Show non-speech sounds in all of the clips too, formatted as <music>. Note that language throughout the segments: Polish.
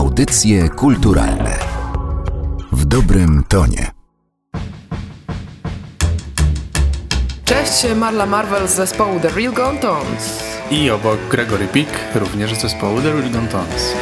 Audycje kulturalne w dobrym tonie. Cześć, Marla Marvel z zespołu The Real Gone Tones. I obok Gregory Peak, również z zespołu The Real Gone Tones.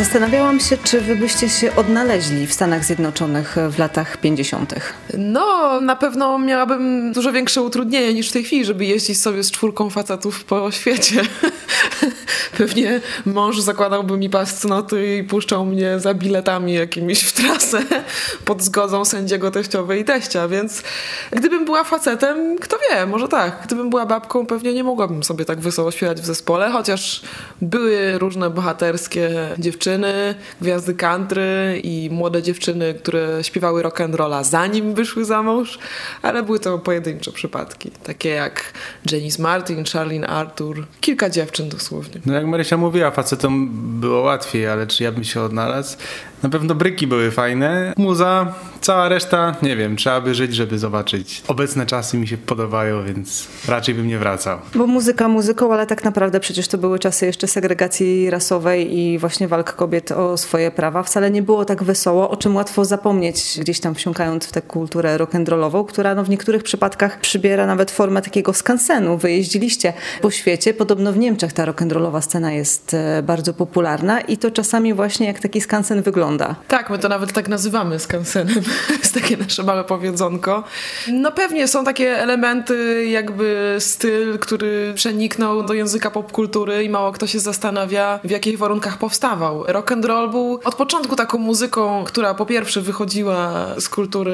Zastanawiałam się, czy wy byście się odnaleźli w Stanach Zjednoczonych w latach 50. No, na pewno miałabym dużo większe utrudnienie niż w tej chwili, żeby jeździć sobie z czwórką facetów po świecie. <laughs> <laughs> Pewnie mąż zakładałby mi pas cnoty i puszczał mnie za biletami jakimiś w trasę <laughs> pod zgodą sędziego teściowej i teścia, więc gdybym była facetem, kto wie, może tak. Gdybym była babką, pewnie nie mogłabym sobie tak wesoło śpiewać w zespole, chociaż były różne bohaterskie dziewczyny, gwiazdy country i młode dziewczyny, które śpiewały rock and rolla zanim wyszły za mąż, ale były to pojedyncze przypadki, takie jak Janice Martin, Charlene Arthur, kilka dziewczyn dosłownie. No jak Marysia mówiła, facetom było łatwiej, ale czy ja bym się odnalazł? Na pewno bryki były fajne. Muza, cała reszta, nie wiem, trzeba by żyć, żeby zobaczyć. Obecne czasy mi się podobają, więc raczej bym nie wracał. Bo muzyka muzyką, ale tak naprawdę przecież to były czasy jeszcze segregacji rasowej i właśnie walk kobiet o swoje prawa. Wcale nie było tak wesoło, o czym łatwo zapomnieć, gdzieś tam wsiąkając w tę kulturę rock'n'rollową, która no, w niektórych przypadkach przybiera nawet formę takiego skansenu. Wyjeździliście po świecie, podobno w Niemczech ta rock'n'rollowa scena jest e, bardzo popularna i to czasami właśnie jak taki skansen wygląda. Tak, my to nawet tak nazywamy skansenem. <laughs> jest takie nasze małe powiedzonko. No pewnie są takie elementy, jakby styl, który przeniknął do języka popkultury i mało kto się zastanawia, w jakich warunkach powstawał. Rock and roll był od początku taką muzyką, która po pierwsze wychodziła z kultury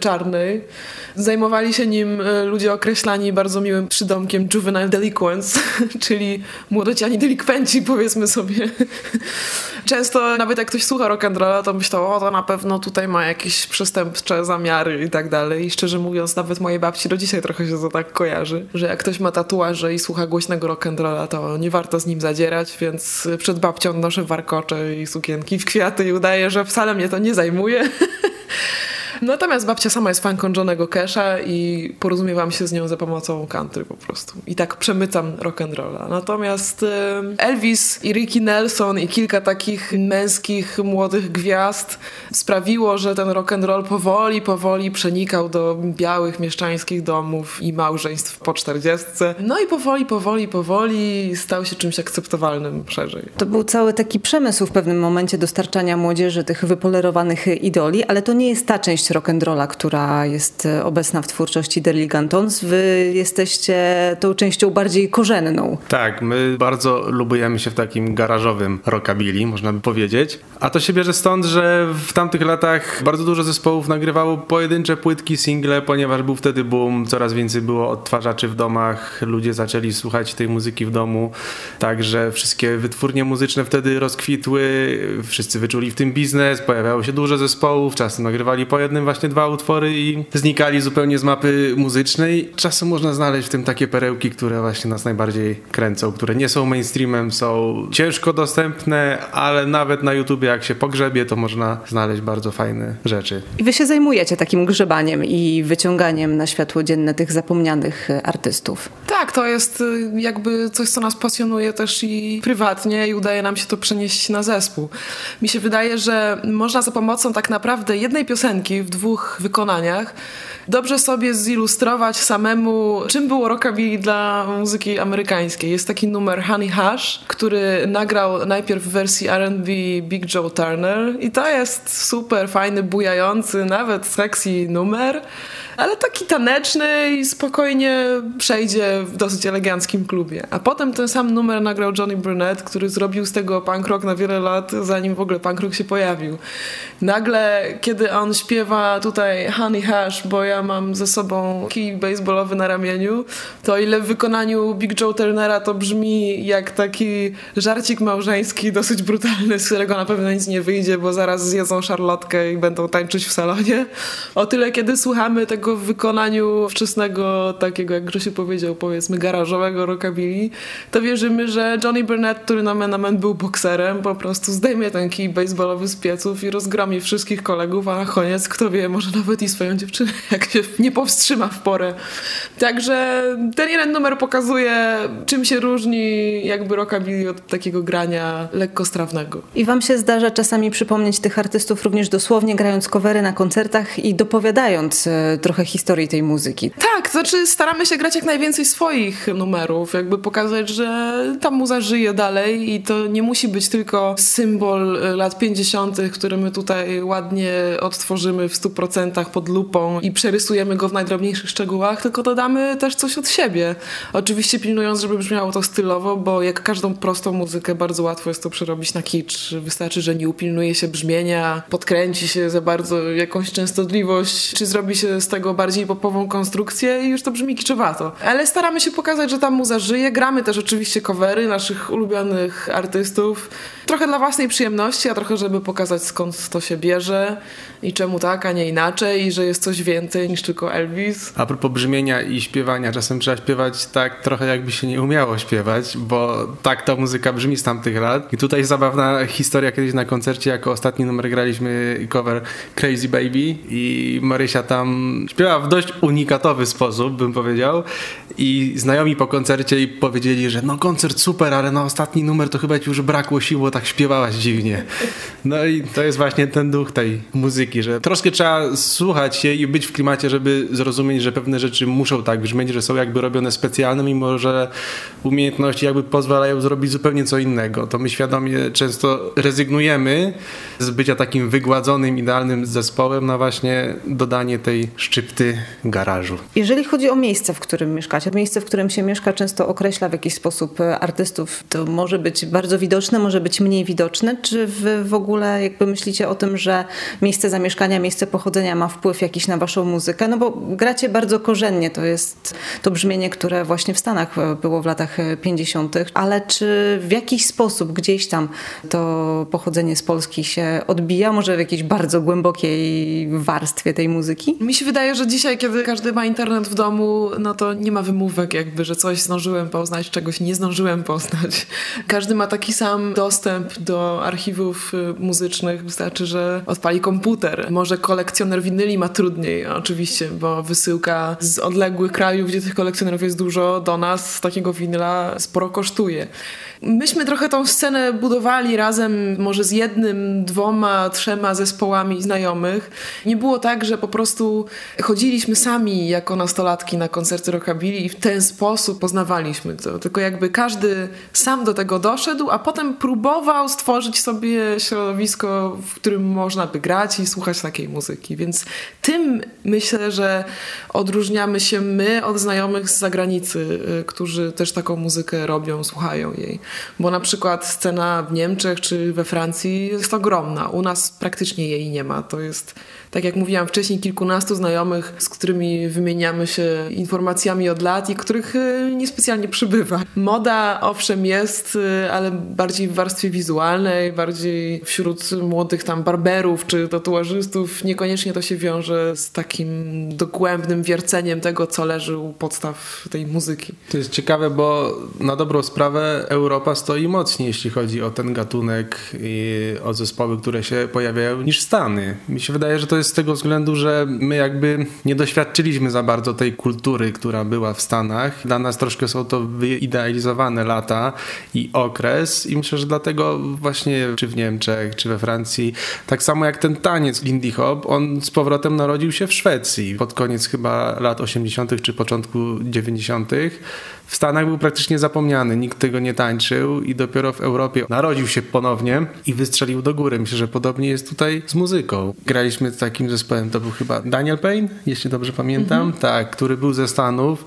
czarnej. Zajmowali się nim e, ludzie określani bardzo miłym przydomkiem juvenile delinquents, <laughs> czyli młodociani delikwenci, powiedzmy sobie. <laughs> Często nawet jak ktoś słucha rock and rolla, to myślał, o to na pewno tutaj ma jakieś przestępcze zamiary i tak dalej. I szczerze mówiąc, nawet mojej babci do dzisiaj trochę się to tak kojarzy, że jak ktoś ma tatuaże i słucha głośnego rock and rolla, to nie warto z nim zadzierać, więc przed babcią noszę warkocze i sukienki w kwiaty i udaję, że wcale mnie to nie zajmuje. <laughs> Natomiast babcia sama jest fanką Johnego Cash'a i porozumiewam się z nią za pomocą country po prostu. I tak przemycam rock'n'rolla. Natomiast Elvis i Ricky Nelson i kilka takich męskich, młodych gwiazd sprawiło, że ten rock'n'roll powoli, powoli przenikał do białych, mieszczańskich domów i małżeństw po czterdziestce. No i powoli, powoli, powoli stał się czymś akceptowalnym szerzej. To był cały taki przemysł w pewnym momencie dostarczania młodzieży tych wypolerowanych idoli, ale to nie jest ta część rock'n'rolla, która jest e, obecna w twórczości The Ligantons. Wy jesteście tą częścią bardziej korzenną. Tak, my bardzo lubujemy się w takim garażowym rockabilly, można by powiedzieć. A to się bierze stąd, że w tamtych latach bardzo dużo zespołów nagrywało pojedyncze płytki, single, ponieważ był wtedy boom, coraz więcej było odtwarzaczy w domach, ludzie zaczęli słuchać tej muzyki w domu, także wszystkie wytwórnie muzyczne wtedy rozkwitły, wszyscy wyczuli w tym biznes, pojawiało się dużo zespołów, czasem nagrywali po jednym właśnie dwa utwory i znikali zupełnie z mapy muzycznej. Czasem można znaleźć w tym takie perełki, które właśnie nas najbardziej kręcą, które nie są mainstreamem, są ciężko dostępne, ale nawet na YouTubie jak się pogrzebie, to można znaleźć bardzo fajne rzeczy. I wy się zajmujecie takim grzebaniem i wyciąganiem na światło dzienne tych zapomnianych e, artystów. Tak, to jest y, jakby coś, co nas pasjonuje też i prywatnie i udaje nam się to przenieść na zespół. Mi się wydaje, że można za pomocą tak naprawdę jednej piosenki w dwóch wykonaniach dobrze sobie zilustrować samemu, czym było rockabilly dla muzyki amerykańskiej. Jest taki numer Honey Hush, który nagrał najpierw w wersji R&B Big Joe Turner i to jest super fajny, bujający, nawet sexy numer ale taki taneczny i spokojnie przejdzie w dosyć eleganckim klubie. A potem ten sam numer nagrał Johnny Burnett, który zrobił z tego punk rock na wiele lat, zanim w ogóle punk rock się pojawił. Nagle, kiedy on śpiewa tutaj Honey Hash, bo ja mam ze sobą kij baseballowy na ramieniu, to ile w wykonaniu Big Joe Turnera to brzmi jak taki żarcik małżeński, dosyć brutalny, z którego na pewno nic nie wyjdzie, bo zaraz zjedzą szarlotkę i będą tańczyć w salonie. O tyle, kiedy słuchamy tego w wykonaniu wczesnego, takiego jak Grzesiu powiedział, powiedzmy garażowego rockabilly, to wierzymy, że Johnny Burnett, który na men, na men był bokserem, po prostu zdejmie ten kij baseballowy z pieców i rozgromi wszystkich kolegów, a na koniec, kto wie, może nawet i swoją dziewczynę, <laughs> jak się nie powstrzyma w porę. Także ten jeden numer pokazuje, czym się różni jakby rockabilly od takiego grania lekkostrawnego. I wam się zdarza czasami przypomnieć tych artystów również dosłownie grając covery na koncertach i dopowiadając e, trochę historii tej muzyki. Tak, to znaczy staramy się grać jak najwięcej swoich numerów, jakby pokazać, że ta muza żyje dalej i to nie musi być tylko symbol lat 50., który my tutaj ładnie odtworzymy w 100% pod lupą i przerysujemy go w najdrobniejszych szczegółach, tylko dodamy też coś od siebie. Oczywiście pilnując, żeby brzmiało to stylowo, bo jak każdą prostą muzykę bardzo łatwo jest to przerobić na kicz. Wystarczy, że nie upilnuje się brzmienia, podkręci się za bardzo jakąś częstotliwość, czy zrobi się z tego bardziej popową konstrukcję i już to brzmi kiczowato. Ale staramy się pokazać, że ta muza żyje. Gramy też oczywiście covery naszych ulubionych artystów. Trochę dla własnej przyjemności, a trochę, żeby pokazać skąd to się bierze i czemu tak, a nie inaczej i że jest coś więcej niż tylko Elvis. A propos brzmienia i śpiewania, czasem trzeba śpiewać tak trochę jakby się nie umiało śpiewać, bo tak ta muzyka brzmi z tamtych lat. I tutaj zabawna historia, kiedyś na koncercie jako ostatni numer graliśmy cover Crazy Baby i Marysia tam śpiewa w dość unikatowy sposób, bym powiedział. I znajomi po koncercie powiedzieli, że no koncert super, ale na ostatni numer to chyba ci już brakło sił, bo tak śpiewałaś dziwnie. No i to jest właśnie ten duch tej muzyki, że troszkę trzeba słuchać się i być w klimacie, żeby zrozumieć, że pewne rzeczy muszą tak brzmieć, że są jakby robione specjalne, mimo że umiejętności jakby pozwalają zrobić zupełnie co innego. To my świadomie często rezygnujemy z bycia takim wygładzonym, idealnym zespołem na właśnie dodanie tej szczypty garażu. Jeżeli chodzi o miejsce, w którym mieszkacie, miejsce, w którym się mieszka, często określa w jakiś sposób e, artystów. To może być bardzo widoczne, może być mniej widoczne. Czy wy w ogóle jakby myślicie o tym, że miejsce zamieszkania, miejsce pochodzenia ma wpływ jakiś na waszą muzykę? No bo gracie bardzo korzennie, to jest to brzmienie, które właśnie w Stanach e, było w latach e, 50., ale czy w jakiś sposób gdzieś tam to pochodzenie z Polski się odbija, może w jakiejś bardzo głębokiej warstwie tej muzyki? Mi się wydaje, że dzisiaj, kiedy każdy ma internet w domu, no to nie ma wymówek jakby, że coś zdążyłem poznać, czegoś nie zdążyłem poznać. Każdy ma taki sam dostęp do archiwów y, muzycznych. Wystarczy, że odpali komputer. Może kolekcjoner winyli ma trudniej, oczywiście, bo wysyłka z odległych krajów, gdzie tych kolekcjonerów jest dużo, do nas takiego winyla sporo kosztuje. Myśmy trochę tą scenę budowali razem, może z jednym, dwoma, trzema zespołami znajomych. Nie było tak, że po prostu chodziliśmy sami jako nastolatki na koncerty rockabilly i w ten sposób poznawaliśmy to. Tylko jakby każdy sam do tego doszedł, a potem próbował stworzyć sobie środowisko, w którym można by grać i słuchać takiej muzyki. Więc tym myślę, że odróżniamy się my od znajomych z zagranicy, y, którzy też taką muzykę robią, słuchają jej. Bo na przykład scena w Niemczech czy we Francji jest ogromna. U nas praktycznie jej nie ma. To jest, tak jak mówiłam wcześniej, kilkunastu znajomych, z którymi wymieniamy się informacjami od lat i których y, niespecjalnie przybywa. Moda owszem jest, y, ale bardziej w warstwie wizualnej, bardziej wśród młodych tam barberów czy tatuażystów. Niekoniecznie to się wiąże z takim dogłębnym wierceniem tego, co leży u podstaw tej muzyki. To jest ciekawe, bo na dobrą sprawę Europa stoi mocniej, jeśli chodzi o ten gatunek i o zespoły, które się pojawiają, niż Stany. Mi się wydaje, że to jest z tego względu, że my jakby nie doświadczyliśmy za bardzo tej kultury, która była w Stanach. Dla nas troszkę są to wyidealizowane lata i okres i myślę, że dlatego właśnie czy w Niemczech, czy we Francji, tak samo jak ten taniec Lindy Hop, on z powrotem narodził się w Szwecji pod koniec chyba lat 80. czy początku 90. W Stanach był praktycznie zapomniany, nikt tego nie tańczył i dopiero w Europie narodził się ponownie i wystrzelił do góry. Myślę, że podobnie jest tutaj z muzyką. Graliśmy z takim zespołem, to był chyba Daniel Payne, jeśli dobrze pamiętam, tak, który był ze Stanów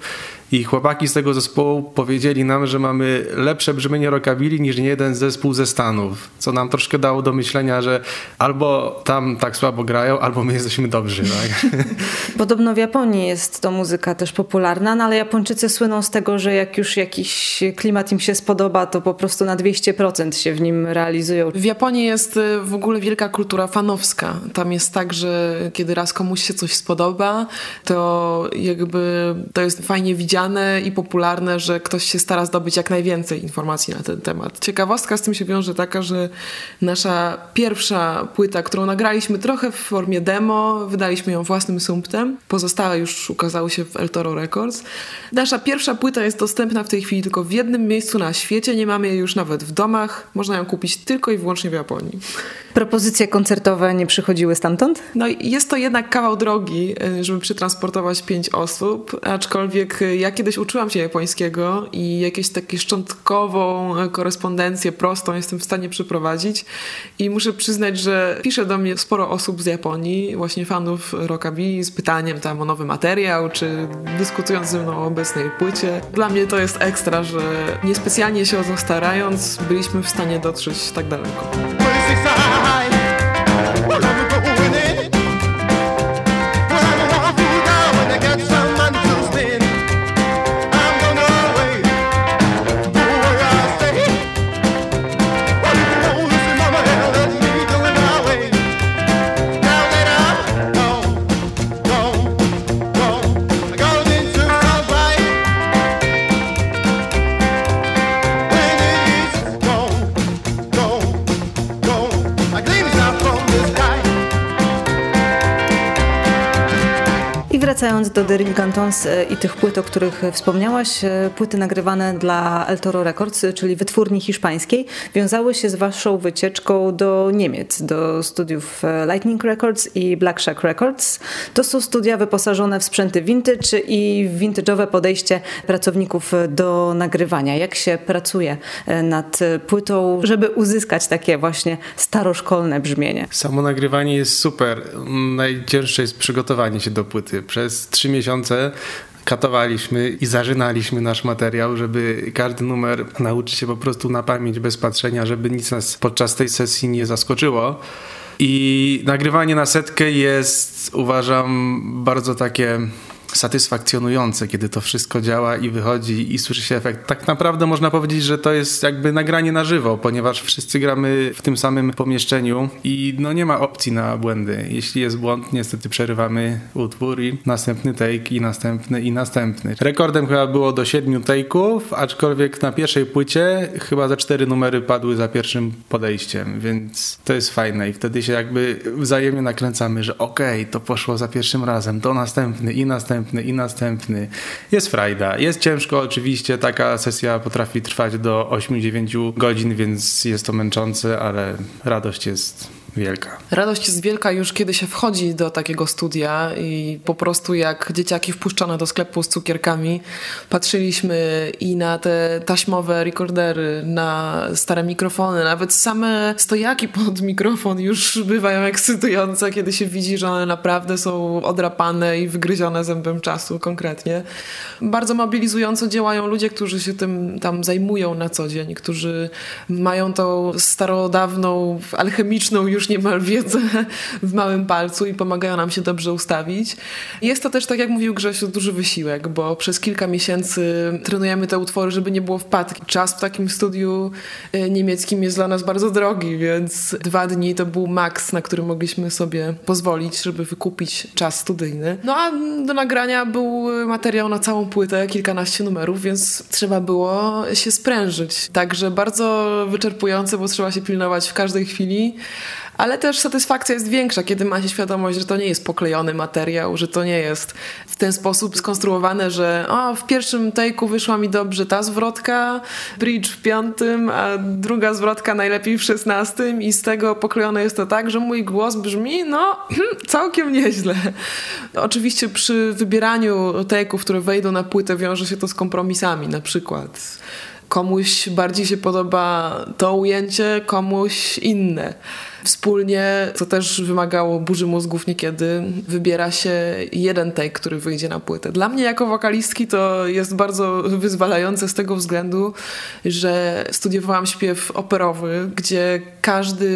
i chłopaki z tego zespołu powiedzieli nam, że mamy lepsze brzmienie rockabilly niż niejeden zespół ze Stanów, co nam troszkę dało do myślenia, że albo tam tak słabo grają, albo my jesteśmy dobrzy. Tak? <laughs> Podobno w Japonii jest to muzyka też popularna, no ale Japończycy słyną z tego, że jak już jakiś klimat im się spodoba, to po prostu na 200% się w nim realizują. W Japonii jest y, w ogóle wielka kultura fanowska. Tam jest tak, że kiedy raz komuś się coś spodoba, to jakby to jest fajnie widziane i popularne, że ktoś się stara zdobyć jak najwięcej informacji na ten temat. Ciekawostka z tym się wiąże taka, że nasza pierwsza płyta, którą nagraliśmy trochę w formie demo, wydaliśmy ją własnym sumptem. Pozostałe już ukazały się w El Toro Records. Nasza pierwsza płyta jest dostępna w tej chwili tylko w jednym miejscu na świecie. Nie mamy jej już nawet w domach. Można ją kupić tylko i wyłącznie w Japonii. Propozycje koncertowe nie przychodziły stamtąd? No jest to jednak kawał drogi, y, żeby przetransportować pięć osób, aczkolwiek y, ja kiedyś uczyłam się japońskiego i jakieś takie szczątkową korespondencję prostą jestem w stanie przeprowadzić i muszę przyznać, że pisze do mnie sporo osób z Japonii, właśnie fanów rockabilly z pytaniem tam o nowy materiał, czy dyskutując ze mną o obecnej płycie. Dla mnie to jest ekstra, że niespecjalnie się o to starając byliśmy w stanie dotrzeć tak daleko. Do The Real Cantons e, i tych płyt, o których wspomniałaś, e, płyty nagrywane dla El Toro Records, e, czyli wytwórni hiszpańskiej, wiązały się z waszą wycieczką do Niemiec, do studiów e, Lightning Records i Black Shack Records. To są studia wyposażone w sprzęty vintage i vintage'owe podejście pracowników e, do nagrywania. Jak się pracuje e, nad e, płytą, żeby uzyskać takie właśnie staroszkolne brzmienie? Samo nagrywanie jest super. Najcięższe jest przygotowanie się do płyty. Przez trzy miesiące katowaliśmy i zażynaliśmy nasz materiał, żeby każdy numer nauczyć się po prostu na pamięć bez patrzenia, żeby nic nas podczas tej sesji nie zaskoczyło. I nagrywanie na setkę jest, uważam, bardzo takie satysfakcjonujące, kiedy to wszystko działa i wychodzi i słyszy się efekt. Tak naprawdę można powiedzieć, że to jest jakby nagranie na żywo, ponieważ wszyscy gramy w tym samym pomieszczeniu i no nie ma opcji na błędy. Jeśli jest błąd, niestety przerywamy utwór i następny take i następny i następny. Rekordem chyba było do siedmiu take'ów, aczkolwiek na pierwszej płycie chyba za cztery numery padły za pierwszym podejściem, więc to jest fajne i wtedy się jakby wzajemnie nakręcamy, że okej, to poszło za pierwszym razem, to następny i następny i następny. Jest frajda. Jest ciężko oczywiście, taka sesja potrafi trwać do 8-9 godzin, więc jest to męczące, ale radość jest wielka. Radość jest wielka już kiedy się wchodzi do takiego studia i po prostu jak dzieciaki wpuszczone do sklepu z cukierkami patrzyliśmy i na te taśmowe rekordery, na stare mikrofony, nawet same stojaki pod mikrofon już bywają ekscytujące, kiedy się widzi, że one naprawdę są odrapane i wygryzione zębem czasu konkretnie. Bardzo mobilizująco działają ludzie, którzy się tym tam zajmują na co dzień, którzy mają tą starodawną, alchemiczną już niemal wiedzę <laughs> w małym palcu i pomagają nam się dobrze ustawić. Jest to też, tak jak mówił Grzesiu, duży wysiłek, bo przez kilka miesięcy trenujemy te utwory, żeby nie było wpadki. Czas w takim studiu y, niemieckim jest dla nas bardzo drogi, więc dwa dni to był maks, na który mogliśmy sobie pozwolić, żeby wykupić czas studyjny. No a do nagrania był materiał na całą płytę, kilkanaście numerów, więc trzeba było się sprężyć. Także bardzo wyczerpujące, bo trzeba się pilnować w każdej chwili. Ale też satysfakcja jest większa, kiedy ma się świadomość, że to nie jest poklejony materiał, że to nie jest w ten sposób skonstruowane, że o, w pierwszym take'u wyszła mi dobrze ta zwrotka, bridge w piątym, a druga zwrotka najlepiej w szesnastym i z tego poklejone jest to tak, że mój głos brzmi, no, <clears throat> całkiem nieźle. Oczywiście przy wybieraniu take'ów, które wejdą na płytę, wiąże się to z kompromisami, na przykład komuś bardziej się podoba to ujęcie, komuś inne. Wspólnie, co też wymagało burzy mózgów niekiedy, wybiera się jeden take, który wyjdzie na płytę. Dla mnie jako wokalistki to jest bardzo wyzwalające z tego względu, że studiowałam śpiew operowy, gdzie każdy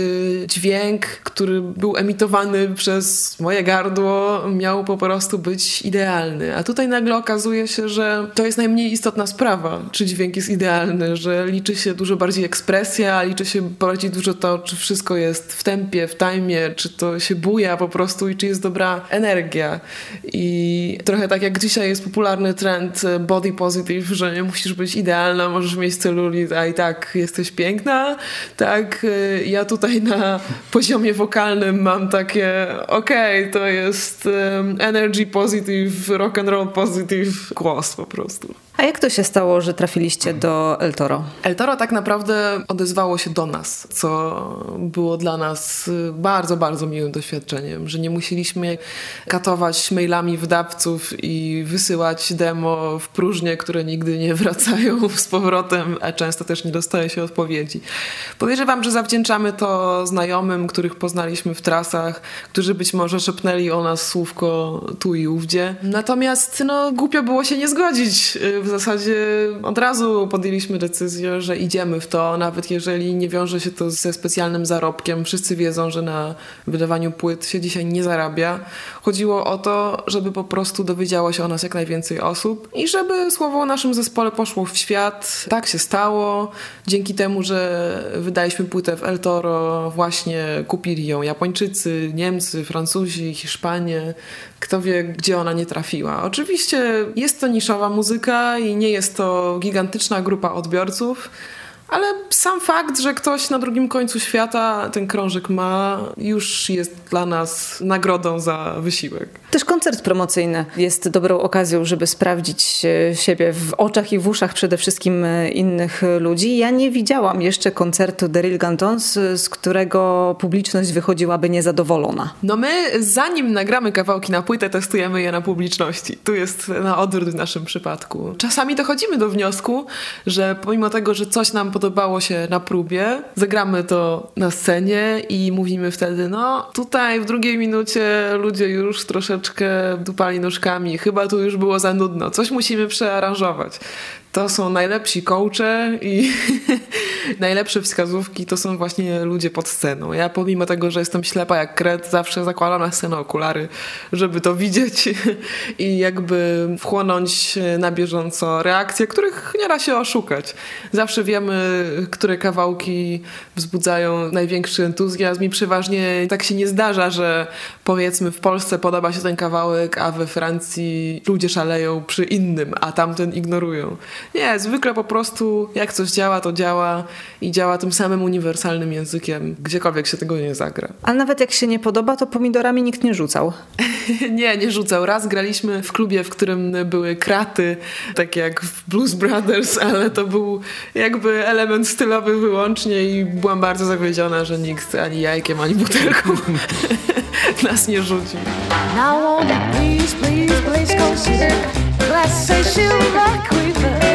dźwięk, który był emitowany przez moje gardło, miał po prostu być idealny. A tutaj nagle okazuje się, że to jest najmniej istotna sprawa, czy dźwięk jest idealny, że liczy się dużo bardziej ekspresja, liczy się bardziej dużo to, czy wszystko jest w tempie, w timie, czy to się buja po prostu i czy jest dobra energia. I trochę tak jak dzisiaj jest popularny trend body positive, że nie musisz być idealna, możesz mieć celulit, a i tak jesteś piękna. Tak, y, ja tutaj na poziomie wokalnym mam takie okej, okay, to jest um, energy positive, rock and roll positive głos po prostu. A jak to się stało, że trafiliście do El Toro? El Toro tak naprawdę odezwało się do nas, co było dla nas bardzo, bardzo miłym doświadczeniem, że nie musieliśmy katować mailami wydawców i wysyłać demo w próżnię, które nigdy nie wracają <laughs> z powrotem, a często też nie dostaje się odpowiedzi. Podejrzewam, że zawdzięczamy to znajomym, których poznaliśmy w trasach, którzy być może szepnęli o nas słówko tu i ówdzie. Natomiast no, głupio było się nie zgodzić w zasadzie od razu podjęliśmy decyzję, że idziemy w to, nawet jeżeli nie wiąże się to ze specjalnym zarobkiem. Wszyscy wiedzą, że na wydawaniu płyt się dzisiaj nie zarabia. Chodziło o to, żeby po prostu dowiedziało się o nas jak najwięcej osób i żeby słowo o naszym zespole poszło w świat. Tak się stało. Dzięki temu, że wydaliśmy płytę w El Toro, właśnie kupili ją Japończycy, Niemcy, Francuzi, Hiszpanie. Kto wie, gdzie ona nie trafiła. Oczywiście jest to niszowa muzyka i nie jest to gigantyczna grupa odbiorców, ale sam fakt, że ktoś na drugim końcu świata ten krążek ma, już jest dla nas nagrodą za wysiłek. Też koncert promocyjny jest dobrą okazją, żeby sprawdzić siebie w oczach i w uszach przede wszystkim innych ludzi. Ja nie widziałam jeszcze koncertu Daryl Gantons, z którego publiczność wychodziłaby niezadowolona. No my, zanim nagramy kawałki na płytę, testujemy je na publiczności. Tu jest na odwrót w naszym przypadku. Czasami dochodzimy do wniosku, że pomimo tego, że coś nam podobało się na próbie, zagramy to na scenie i mówimy wtedy, no tutaj w drugiej minucie ludzie już troszeczkę dupali nóżkami, chyba tu już było za nudno, coś musimy przearanżować. To są najlepsi coache i <laughs> najlepsze wskazówki to są właśnie ludzie pod sceną. Ja pomimo tego, że jestem ślepa jak kret, zawsze zakładam na scenę okulary, żeby to widzieć <laughs> i jakby wchłonąć na bieżąco reakcje, których nie da się oszukać. Zawsze wiemy, które kawałki wzbudzają największy entuzjazm i przeważnie tak się nie zdarza, że powiedzmy w Polsce podoba się ten kawałek, a we Francji ludzie szaleją przy innym, a tamten ignorują. Nie, zwykle po prostu jak coś działa, to działa i działa tym samym uniwersalnym językiem, gdziekolwiek się tego nie zagra. A nawet jak się nie podoba, to pomidorami nikt nie rzucał. <laughs> nie, nie rzucał. Raz graliśmy w klubie, w którym były kraty, tak jak w Blues Brothers, <laughs> ale to był jakby element stylowy wyłącznie i byłam bardzo zawiedziona, że nikt ani jajkiem, ani butelką <laughs> nas nie rzuci. Now please, please, please consider Let's say she'll rock with her